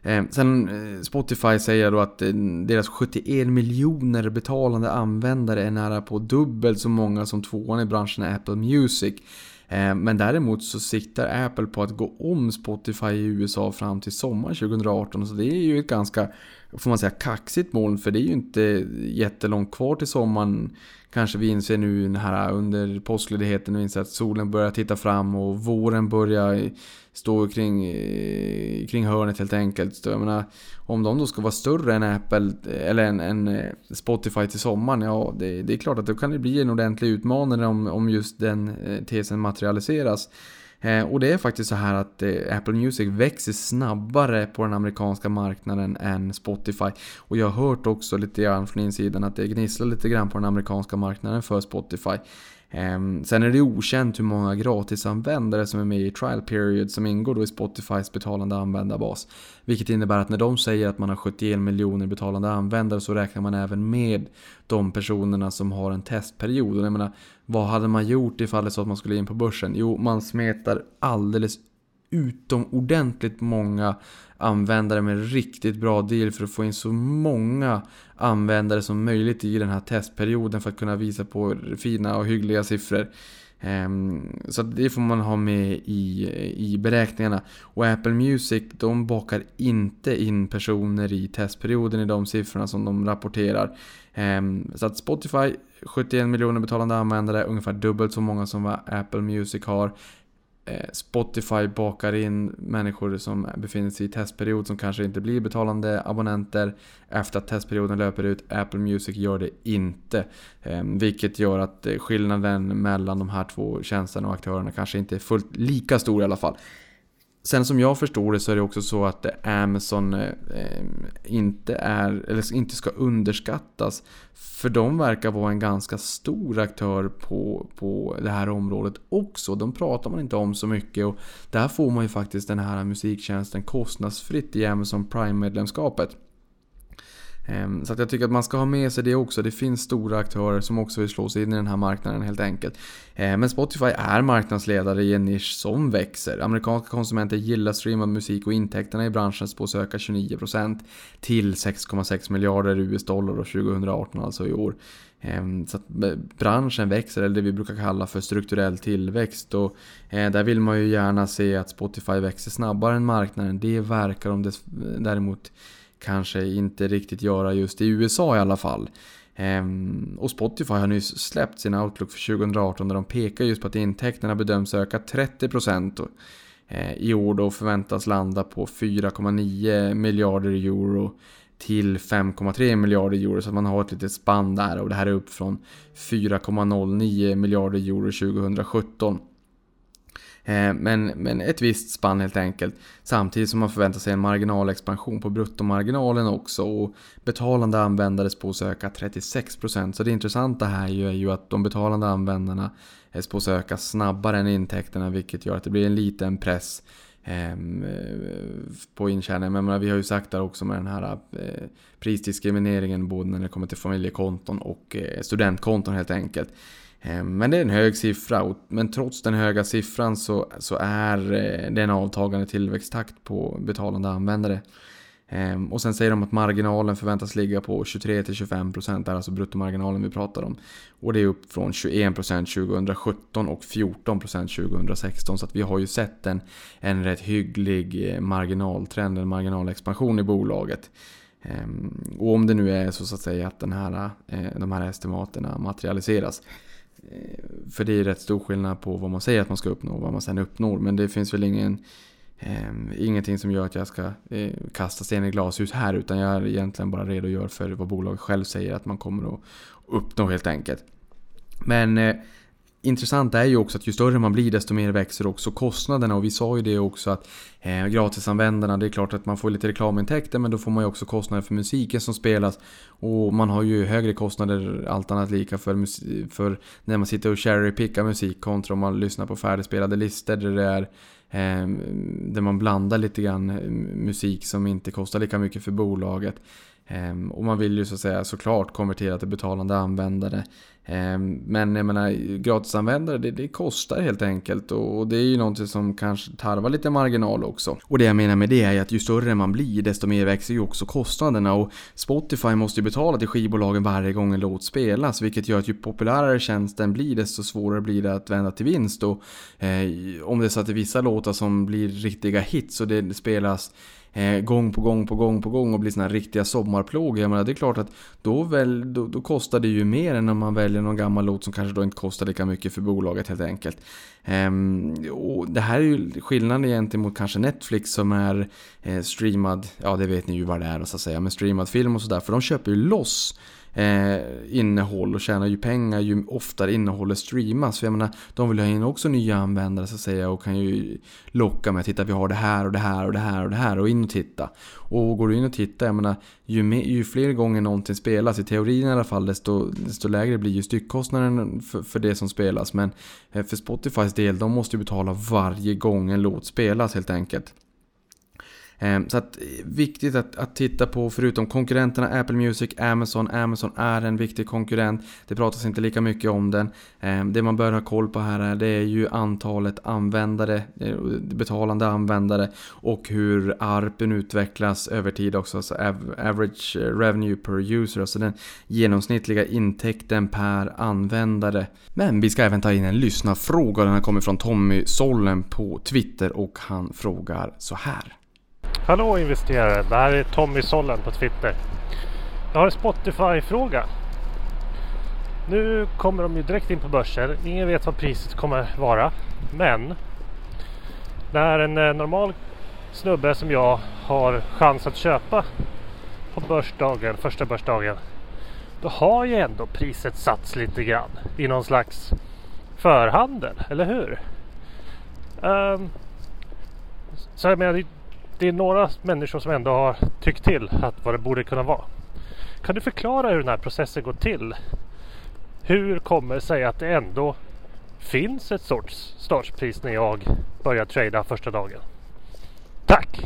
Eh, sen eh, Spotify säger då att eh, deras 71 miljoner betalande användare är nära på dubbelt så många som tvåan i branschen är Apple Music. Eh, men däremot så siktar Apple på att gå om Spotify i USA fram till sommaren 2018. Så det är ju ett ganska, får man säga, kaxigt mål. För det är ju inte jättelångt kvar till sommaren. Kanske vi inser nu här under påskledigheten och inser att solen börjar titta fram och våren börjar stå kring, eh, kring hörnet helt enkelt. Så jag menar, om de då ska vara större än Apple eller en, en eh, Spotify till sommaren, ja det, det, är klart att då kan det bli en ordentlig utmaning om, om just den eh, tesen materialiseras. Eh, och det är faktiskt så här att eh, Apple Music växer snabbare på den amerikanska marknaden än Spotify. Och jag har hört också lite grann från insidan att det gnisslar lite grann på den amerikanska marknaden för Spotify. Ehm, sen är det okänt hur många gratisanvändare som är med i trial period som ingår då i Spotifys betalande användarbas. Vilket innebär att när de säger att man har 71 miljoner betalande användare så räknar man även med de personerna som har en testperiod. Och jag menar, vad hade man gjort ifall det så att man skulle in på börsen? Jo, man smetar alldeles utomordentligt många användare med riktigt bra deal för att få in så många användare som möjligt i den här testperioden för att kunna visa på fina och hyggliga siffror. Ehm, så det får man ha med i, i beräkningarna. Och Apple Music de bakar inte in personer i testperioden i de siffrorna som de rapporterar. Ehm, så att Spotify 71 miljoner betalande användare, ungefär dubbelt så många som vad Apple Music har. Eh, Spotify bakar in människor som befinner sig i testperiod som kanske inte blir betalande abonnenter efter att testperioden löper ut. Apple Music gör det inte. Eh, vilket gör att eh, skillnaden mellan de här två tjänsterna och aktörerna kanske inte är fullt lika stor i alla fall. Sen som jag förstår det så är det också så att Amazon eh, eh, inte, är, eller inte ska underskattas. För de verkar vara en ganska stor aktör på, på det här området också. De pratar man inte om så mycket och där får man ju faktiskt den här musiktjänsten kostnadsfritt i Amazon Prime-medlemskapet. Ehm, så att jag tycker att man ska ha med sig det också. Det finns stora aktörer som också vill slå sig in i den här marknaden helt enkelt. Ehm, men Spotify är marknadsledare i en nisch som växer. Amerikanska konsumenter gillar streamad musik och intäkterna i branschen spås öka 29% till 6,6 miljarder US-dollar 2018, alltså i år. Ehm, så att eh, branschen växer, eller det vi brukar kalla för strukturell tillväxt. Och eh, där vill man ju gärna se att Spotify växer snabbare än marknaden. Det verkar de däremot kanske inte riktigt göra just i USA i alla fall. Ehm, och Spotify har nyss släppt sin outlook för 2018 där de pekar just på att intäkterna bedöms öka 30% eh, i år då förväntas landa på 4,9 miljarder euro till 5,3 miljarder euro så att man har ett litet spann där och det här är upp från 4,09 miljarder euro 2017. Eh, men, men ett visst spann helt enkelt. Samtidigt som man förväntar sig en marginalexpansion på bruttomarginalen också. Och betalande användare spås öka 36%. Så det intressanta här är ju att de betalande användarna spås öka snabbare än intäkterna vilket gör att det blir en liten press ehm, på intjäningen. Men vi har ju sagt där också med den här eh, prisdiskrimineringen både när det kommer till familjekonton och eh, studentkonton helt enkelt. Eh, men det är en hög siffra, men trots den höga siffran så, så är eh, det en avtagande tillväxttakt på betalande användare. Ehm, och sen säger de att marginalen förväntas ligga på 23-25%, det är alltså bruttomarginalen vi pratar om. Och det är upp från 21% 2017 och 14% 2016. Så att vi har ju sett en, en rätt hygglig eh, marginaltrend, en marginalexpansion i bolaget. Ehm, och om det nu är så, så att säga att den här, de här estimaterna materialiseras Eh, för det är rätt stor skillnad på vad man säger att man ska uppnå och vad man sen uppnår. Men det finns väl ingen, eh, ingenting som gör att jag ska eh, kasta sten i glashus här. Utan jag är egentligen bara redogör för vad bolaget själv säger att man kommer att uppnå helt enkelt. Men eh, intressant är ju också att ju större man blir desto mer växer också kostnaderna och vi sa ju det också att eh, gratisanvändarna, det är klart att man får lite reklamintäkter men då får man ju också kostnader för musiken som spelas och man har ju högre kostnader allt annat lika för, för när man sitter och cherrypickar musik kontra om man lyssnar på färdigspelade listor där det är eh, där man blandar lite grann eh, musik som inte kostar lika mycket för bolaget. Ehm, och man vill ju så att säga såklart konvertera till betalande användare. Ehm, men jag menar, gratisanvändare det, det kostar helt enkelt och det är ju någonting som kanske tarvar lite marginal också. Och det jag menar med det är att ju större man blir desto mer växer ju också kostnaderna och Spotify måste ju betala till skivbolagen varje gång en låt spelas vilket gör att ju populärare tjänsten blir desto svårare blir det att vända till vinst och eh, om det är så att det är vissa låtar som blir riktiga hits och det spelas eh, gång på gång på gång på gång och blir såna här riktiga sommarplågor. Jag menar, det är klart att då, väl, då, då, kostar det ju mer än om man väljer någon gammal låt som kanske då inte kostar lika mycket för bolaget helt enkelt. Eh, och det här är ju skillnaden gentemot kanske Netflix som är eh, streamad, ja det vet ni ju vad det är så att säga, men streamad film och sådär. För de köper ju loss eh, innehåll och tjänar ju pengar ju oftare innehållet streamas. För jag menar, de vill ha in också nya användare så att säga och kan ju locka med att titta vi har det här och det här och det här och det här och in och titta. Och går du in och tittar, jag menar, ju, mer, ju fler gånger någonting spelas, i teorin i alla fall, desto, desto lägre blir ju styckkostnaden för, för det som spelas. Men eh, för Spotifys del, de måste ju betala varje gång en låt spelas helt enkelt. Ehm, så att eh, viktigt att, att titta på, förutom konkurrenterna Apple Music, Amazon. Amazon är en viktig konkurrent. Det pratas inte lika mycket om den. Ehm, det man bör ha koll på här är, det är ju antalet användare, eh, betalande användare och hur ARPen utvecklas över tid också. Alltså average eh, revenue per user, alltså den genomsnittliga intäkten per användare. Men vi ska även ta in en lyssnarfråga. Den har kommit från Tommy Sollen på Twitter och han frågar så här. Hallå investerare, det här är Tommy Sollen på Twitter. Jag har en Spotify-fråga. Nu kommer de ju direkt in på börsen. Ingen vet vad priset kommer vara. Men när en eh, normal snubbe som jag har chans att köpa på börsdagen, första börsdagen. Då har ju ändå priset satts lite grann i någon slags förhandel, eller hur? Um, så jag menar, det är några människor som ändå har tyckt till att vad det borde kunna vara. Kan du förklara hur den här processen går till? Hur kommer det sig att det ändå finns ett sorts startpris när jag börjar trada första dagen? Tack!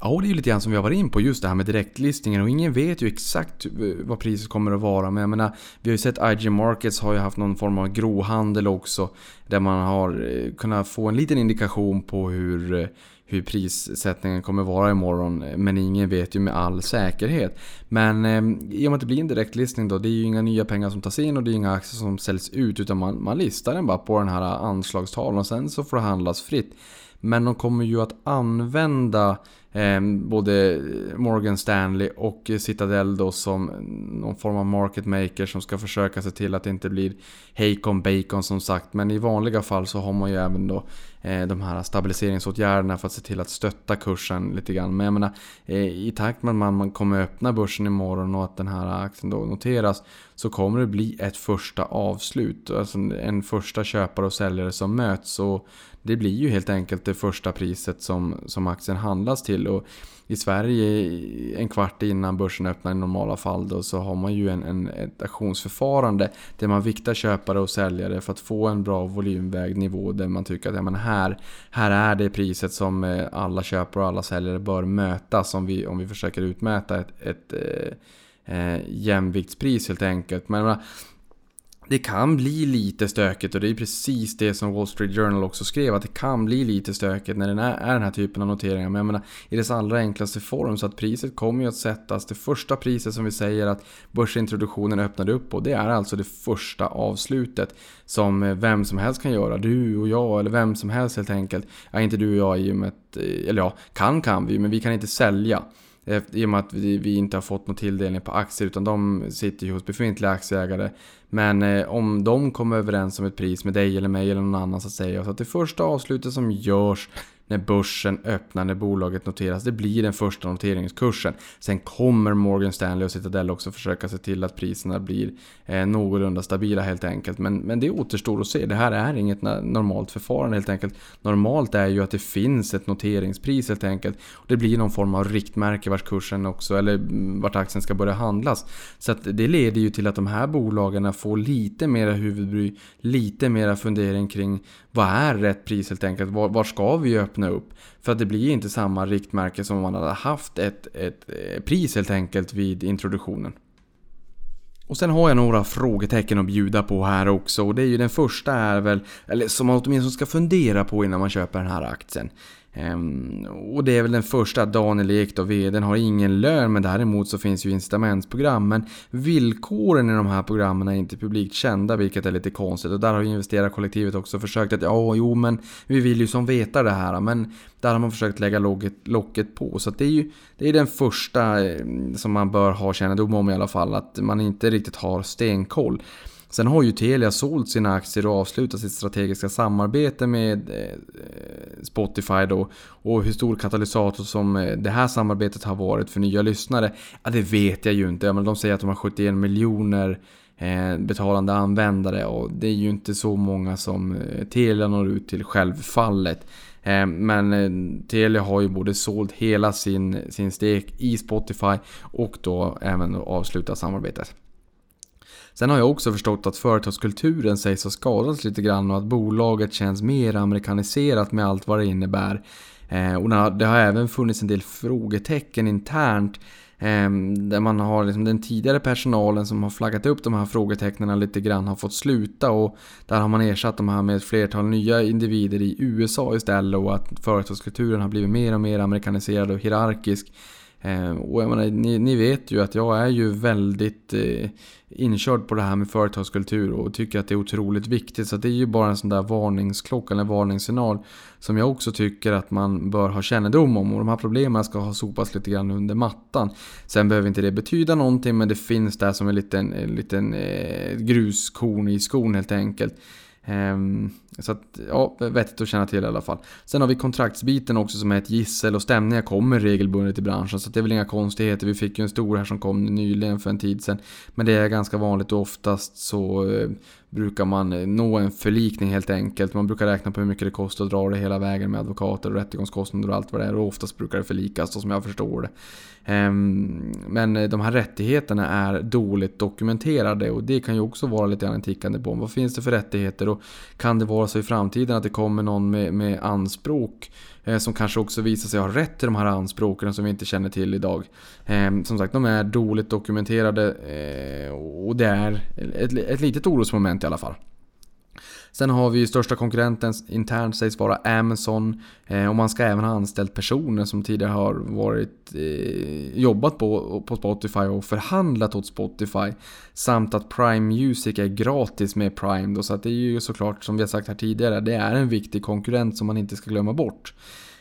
Ja, det är ju lite grann som vi har varit in på, just det här med direktlistningen och ingen vet ju exakt eh, vad priset kommer att vara. Men jag menar, vi har ju sett IG Markets har ju haft någon form av grohandel också. Där man har eh, kunnat få en liten indikation på hur eh, hur prissättningen kommer vara imorgon. Men ingen vet ju med all säkerhet. Men eh, i och med att det blir en direktlistning då, det är ju inga nya pengar som tas in och det är inga aktier som säljs ut. Utan man, man listar den bara på den här anslagstavlan och sen så får det handlas fritt. Men de kommer ju att använda Eh, både Morgan Stanley och Citadel då som någon form av market maker som ska försöka se till att det inte blir Hacon Bacon som sagt. Men i vanliga fall så har man ju även då Eh, de här stabiliseringsåtgärderna för att se till att stötta kursen lite grann. Men jag menar, eh, i takt med att man kommer öppna börsen imorgon och att den här aktien då noteras så kommer det bli ett första avslut. Alltså en första köpare och säljare som möts. Och det blir ju helt enkelt det första priset som, som aktien handlas till. Och i Sverige en kvart innan börsen öppnar i normala fall då, så har man ju en, en, ett auktionsförfarande där man viktar köpare och säljare för att få en bra volymvägd nivå där man tycker att ja, men här, här är det priset som eh, alla köpare och alla säljare bör mötas om vi, om vi försöker utmäta ett, ett eh, eh jämviktspris helt enkelt. Men det kan bli lite stökigt och det är precis det som Wall Street Journal också skrev att det kan bli lite stökigt när det är, den här typen av noteringar. Men jag menar i dess allra enklaste form så att priset kommer ju att sättas. Det första priset som vi säger att börsintroduktionen öppnade upp på det är alltså det första avslutet som vem som helst kan göra. Du och jag eller vem som helst helt enkelt. Ja, inte du och jag i och med att, eh, eller ja, kan kan vi men vi kan inte sälja. I och med att vi, inte har fått någon tilldelning på aktier utan de sitter ju hos befintliga aktieägare. Men eh, om de kommer överens om ett pris med dig eller mig eller någon annan så säger jag så att det första avslutet som görs när börsen öppnar, när bolaget noteras. Det blir den första noteringskursen. Sen kommer Morgan Stanley och Citadel också försöka se till att priserna blir eh, någorlunda stabila helt enkelt. Men, men det återstår att se. Det här är inget normalt förfarande helt enkelt. Normalt är ju att det finns ett noteringspris helt enkelt. Det blir någon form av riktmärke vart kursen också, eller mm, vart aktien ska börja handlas. Så att det leder ju till att de här bolagen får lite mera huvudbry, lite mera fundering kring vad är rätt pris helt enkelt? Var, var, ska vi öppna upp? För att det blir inte samma riktmärke som om man hade haft ett, ett ett pris helt enkelt vid introduktionen. Och sen har jag några frågetecken att bjuda på här också och det är ju den första är väl, eller som man åtminstone ska fundera på innan man köper den här aktien. Ehm, och det är väl den första, Daniel Ek då, vdn har ingen lön men däremot så finns ju incitamentsprogram. Men villkoren i de här programmen är inte publikt kända vilket är lite konstigt. Och där har ju investerarkollektivet också försökt att ja, jo men vi vill ju som veta det här. Men där har man försökt lägga locket, locket på. Så det är ju det är den första ehm, som man bör ha kännedom om i alla fall. Att man inte riktigt har stenkoll. Sen har ju Telia sålt sina aktier och avslutat sitt strategiska samarbete med eh, Spotify då. Och hur stor katalysator som eh, det här samarbetet har varit för nya lyssnare, ja det vet jag ju inte. Men de säger att de har 71 miljoner eh, betalande användare och det är ju inte så många som Telia når ut till självfallet. Men Telia har ju både sålt hela sin, sin stek i Spotify och då även avslutat samarbetet. Sen har jag också förstått att företagskulturen sägs ha skadats lite grann och att bolaget känns mer amerikaniserat med allt vad det innebär. Eh, och det har även funnits en del frågetecken internt ehm, där man har liksom den tidigare personalen som har flaggat upp de här frågetecknen lite grann har fått sluta och där har man ersatt de här med ett flertal nya individer i USA istället och att företagskulturen har blivit mer och mer amerikaniserad och hierarkisk. Eh, och jag menar, ni, ni, vet ju att jag är ju väldigt eh, inkörd på det här med företagskultur och tycker att det är otroligt viktigt. Så det är ju bara en sån där varningsklocka eller varningssignal som jag också tycker att man bör ha kännedom om. Och de här problemen ska ha sopats lite grann under mattan. Sen behöver inte det betyda någonting men det finns där som en liten, en liten eh, gruskorn i skon helt enkelt. Ehm, så att, ja, vettigt att känna till i alla fall. Sen har vi kontraktsbiten också som är ett gissel och stämningar kommer regelbundet i branschen. Så det är väl inga konstigheter. Vi fick ju en stor här som kom nyligen för en tid sedan. Men det är ganska vanligt och oftast så eh, brukar man eh, nå en förlikning helt enkelt. Man brukar räkna på hur mycket det kostar att dra det hela vägen med advokater och rättegångskostnader och allt vad det är. Och oftast brukar det förlikas så som jag förstår det. Ehm, men eh, de här rättigheterna är dåligt dokumenterade och det kan ju också vara lite grann en tickande bomb. Vad finns det för rättigheter kan det vara så i framtiden att det kommer någon med, med anspråk eh, som kanske också visar sig ha rätt till de här anspråken som vi inte känner till idag. Eh, som sagt, de är dåligt dokumenterade eh, och det är ett, ett litet orosmoment i alla fall. Sen har vi ju största konkurrenten internt sägs vara Amazon. Eh, och man ska även ha anställt personer som tidigare har varit, eh, jobbat på, på Spotify och förhandlat åt Spotify. Samt att Prime Music är gratis med Prime då, så att det är ju såklart som vi har sagt här tidigare, det är en viktig konkurrent som man inte ska glömma bort.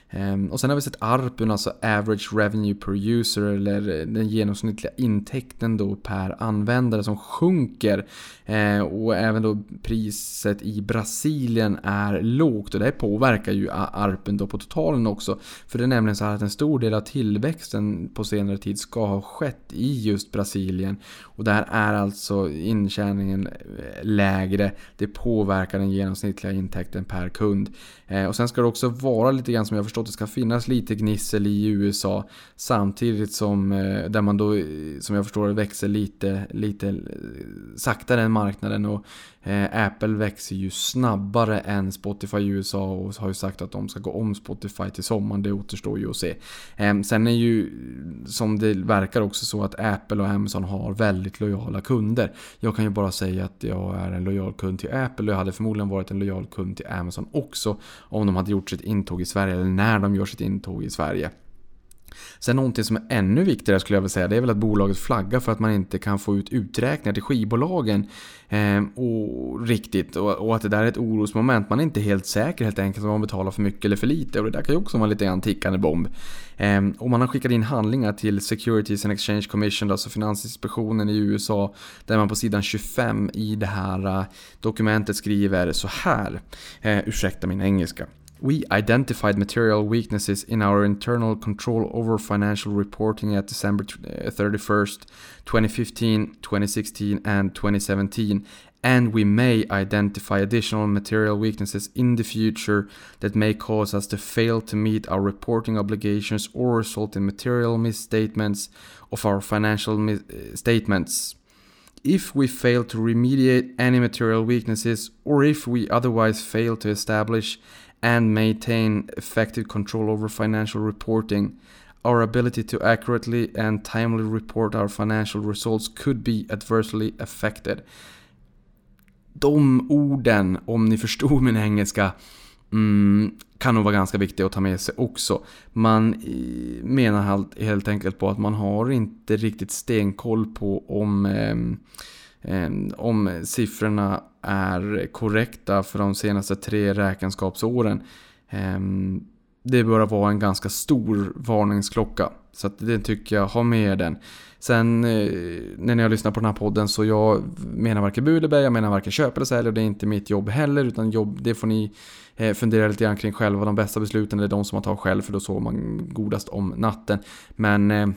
Ehm, och sen har vi sett ARPUN, alltså Average Revenue Per User, eller eh, den genomsnittliga intäkten då per användare som sjunker. Ehm, och även då priset i Brasilien är lågt och det påverkar ju ARPUN då på totalen också. För det är nämligen så här att en stor del av tillväxten på senare tid ska ha skett i just Brasilien. Och där är alltså intjäningen eh, lägre. Det påverkar den genomsnittliga intäkten per kund. Eh, och sen ska det också vara lite grann som jag förstått, det ska finnas lite gnissel i USA. Samtidigt som, eh, där man då, eh, som jag förstår det, växer lite, lite saktare än marknaden. Och Eh, Apple växer ju snabbare än Spotify i USA och har ju sagt att de ska gå om Spotify till sommaren. Det återstår ju att se. Eh, sen är ju, som det verkar också så att Apple och Amazon har väldigt lojala kunder. Jag kan ju bara säga att jag är en lojal kund till Apple och jag hade förmodligen varit en lojal kund till Amazon också om de hade gjort sitt intåg i Sverige eller när de gör sitt intåg i Sverige. Sen någonting som är ännu viktigare skulle jag vilja säga, det är väl att bolaget flaggar för att man inte kan få ut uträkningar till skivbolagen. Eh, och, riktigt, och, och, att det där är ett orosmoment. Man är inte helt säker helt enkelt om man betalar för mycket eller för lite. Och det där kan ju också vara lite grann tickande bomb. Eh, och man har skickat in handlingar till Securities and Exchange Commission, alltså Finansinspektionen i USA. Där man på sidan 25 i det här eh, dokumentet skriver så här. Eh, ursäkta min engelska. We identified material weaknesses in our internal control over financial reporting at December 31st, uh, 2015, 2016, and 2017, and we may identify additional material weaknesses in the future that may cause us to fail to meet our reporting obligations or result in material misstatements of our financial mis- uh, statements. If we fail to remediate any material weaknesses, or if we otherwise fail to establish and maintain effective control over financial reporting, our ability to accurately and timely report our financial results could be adversely affected. De orden, om ni förstod min engelska, mm, kan nog vara ganska viktiga att ta med sig också. Man menar helt enkelt på att man har inte riktigt stenkoll på om eh, Ehm, om siffrorna är korrekta för de senaste tre räkenskapsåren. Ehm, det bör vara en ganska stor varningsklocka. Så att det tycker jag, ha med den. Sen eh, när jag lyssnar på den här podden så jag menar varken bu eller bä, jag menar varken köp eller sälj och det är inte mitt jobb heller utan jobb, det får ni eh, fundera lite grann kring själva. De bästa besluten är de som man tar själv för då sover man godast om natten. Men eh,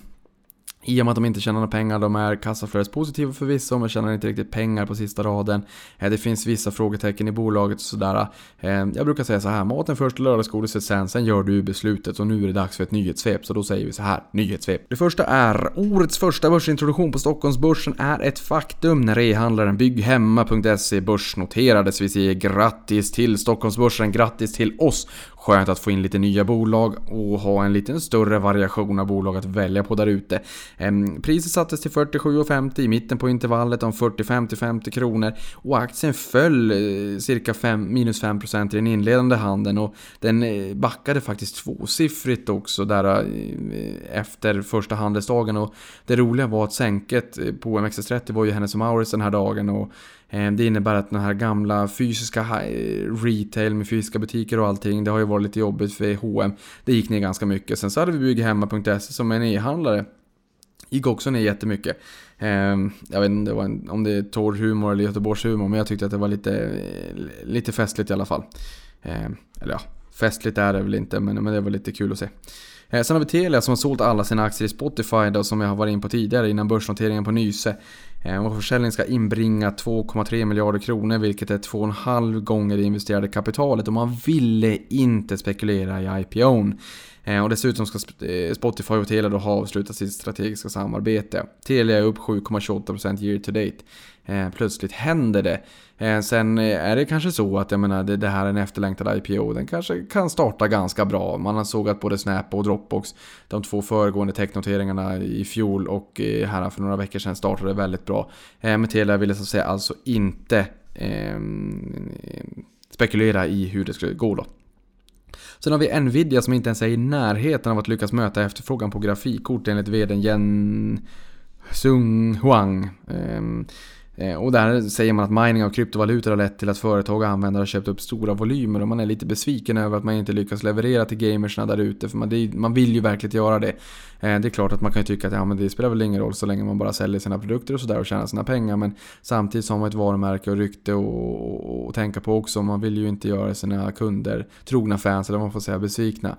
i och med att de inte tjänar några pengar, de är kassaflödespositiva förvisso, men tjänar inte riktigt pengar på sista raden. Eh, det finns vissa frågetecken i bolaget och sådär. Eh, jag brukar säga så här, maten först, lördagsgodiset sen, sen gör du beslutet och nu är det dags för ett nyhetssvep. Så då säger vi så här, nyhetssvep. Det första är, årets första börsintroduktion på Stockholmsbörsen är ett faktum när e-handlaren bygghemma.se börsnoterades. Vi säger grattis till Stockholmsbörsen, grattis till oss Skönt att få in lite nya bolag och ha en lite större variation av bolag att välja på där ute. Ehm, priset sattes till 47,50 i mitten på intervallet om 45 50 kronor och aktien föll eh, cirka 5, minus 5% i den inledande handeln och den eh, backade faktiskt tvåsiffrigt också där eh, efter första handelsdagen och det roliga var att sänket på MXS30 var ju Hennes Mauritz den här dagen och Eh, det innebär att den här gamla fysiska retail med fysiska butiker och allting, det har ju varit lite jobbigt för H&M. Det gick ner ganska mycket. Sen så hade vi Bygghemma.se som en e-handlare. Gick också ner jättemycket. Eh, jag vet inte om det är torr humor eller Göteborgs humor, men jag tyckte att det var lite, lite festligt i alla fall. Eh, eller ja, festligt är det väl inte, men det var lite kul att se. Eh, sen har vi Telia som har sålt alla sina aktier i Spotify då, som jag har varit in på tidigare innan börsnoteringen på Nyse. Eh, och försäljningen ska inbringa 2,3 miljarder kronor vilket är 2,5 gånger det investerade kapitalet och man ville inte spekulera i IPOn. Eh, och dessutom ska eh, Spotify och Telia då ha avslutat sitt strategiska samarbete. Telia är upp 7,28% year to date. Eh, plötsligt händer det. Eh, sen eh, är det kanske så att jag menar, det, det här är en efterlängtad IPO. Den kanske kan starta ganska bra. Man har såg att både Snap och Dropbox, de två föregående technoteringarna i fjol och eh, här för några veckor sedan startade väldigt bra. Men Telia ville så att säga alltså inte eh, spekulera i hur det skulle gå då. Sen har vi Nvidia som inte ens är i närheten av att lyckas möta efterfrågan på grafikkort enligt vdn Jen Sung Huang. Ehm, Eh, och där säger man att mining av kryptovalutor har lett till att företag och användare har köpt upp stora volymer och man är lite besviken över att man inte lyckas leverera till gamersna där ute för man, det, man vill ju verkligen göra det. Eh, det är klart att man kan ju tycka att ja, men det spelar väl ingen roll så länge man bara säljer sina produkter och sådär och tjänar sina pengar men samtidigt så har man ett varumärke och rykte att tänka på också. Man vill ju inte göra sina kunder, trogna fans eller vad man får säga, besvikna.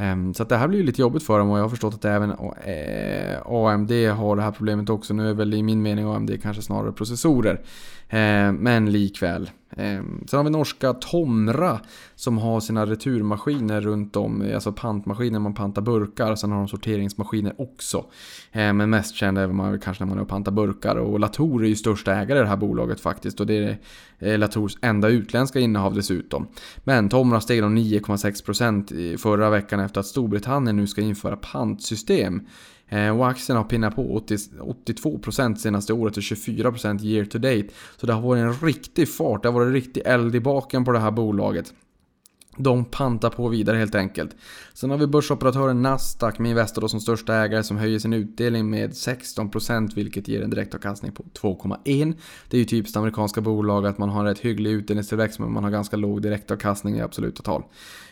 Ehm, så det här blir ju lite jobbigt för dem och jag har förstått att även eh, AMD har det här problemet också. Nu är väl i min mening AMD kanske snarare processorer. Ehm, men likväl. Ehm, sen har vi norska Tomra som har sina returmaskiner runt om, alltså pantmaskiner man pantar burkar. Sen har de sorteringsmaskiner också. Ehm, men mest känd är man kanske när man är och pantar burkar. Och Latour är ju största ägare i det här bolaget faktiskt. Och det är eh, Latours enda utländska innehav dessutom. Men Tomra steg om 9,6% förra veckan efter att Storbritannien nu ska införa pantsystem. Eh, och aktien har pinnat på 80, 82% senaste året och 24% year to date. Så det har varit en riktig fart, det har varit riktig eld i baken på det här bolaget. De pantar på vidare helt enkelt. Sen har vi börsoperatören Nasdaq med Investor som största ägare som höjer sin utdelning med 16% vilket ger en direktavkastning på 2,1. Det är ju typiskt amerikanska bolag att man har rätt hygglig utdelningstillväxt men man har ganska låg direktavkastning i absoluta tal.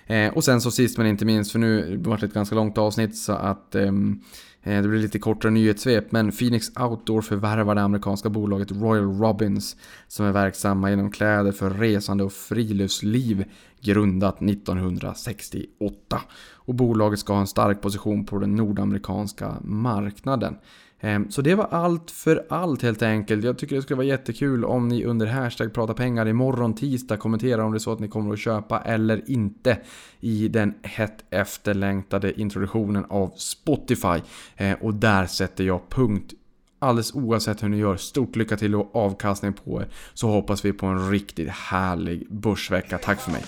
Eh, och sen så sist men inte minst, för nu det varit ett ganska långt avsnitt så att ehm, eh, Eh, det blir lite kortare nyhetssvep, men Phoenix Outdoor förvärvar det amerikanska bolaget Royal Robins som är verksamma inom kläder för resande och friluftsliv grundat 1968. Och bolaget ska ha en stark position på den nordamerikanska marknaden. Ehm, så det var allt för allt helt enkelt. Jag tycker det skulle vara jättekul om ni under hashtag prata pengar imorgon tisdag kommenterar om det är så att ni kommer att köpa eller inte i den hett efterlängtade introduktionen av Spotify. Ehm, och där sätter jag punkt Alldeles oavsett hur ni gör, stort lycka till och avkastning på er. Så hoppas vi på en riktigt härlig börsvecka. Tack för mig.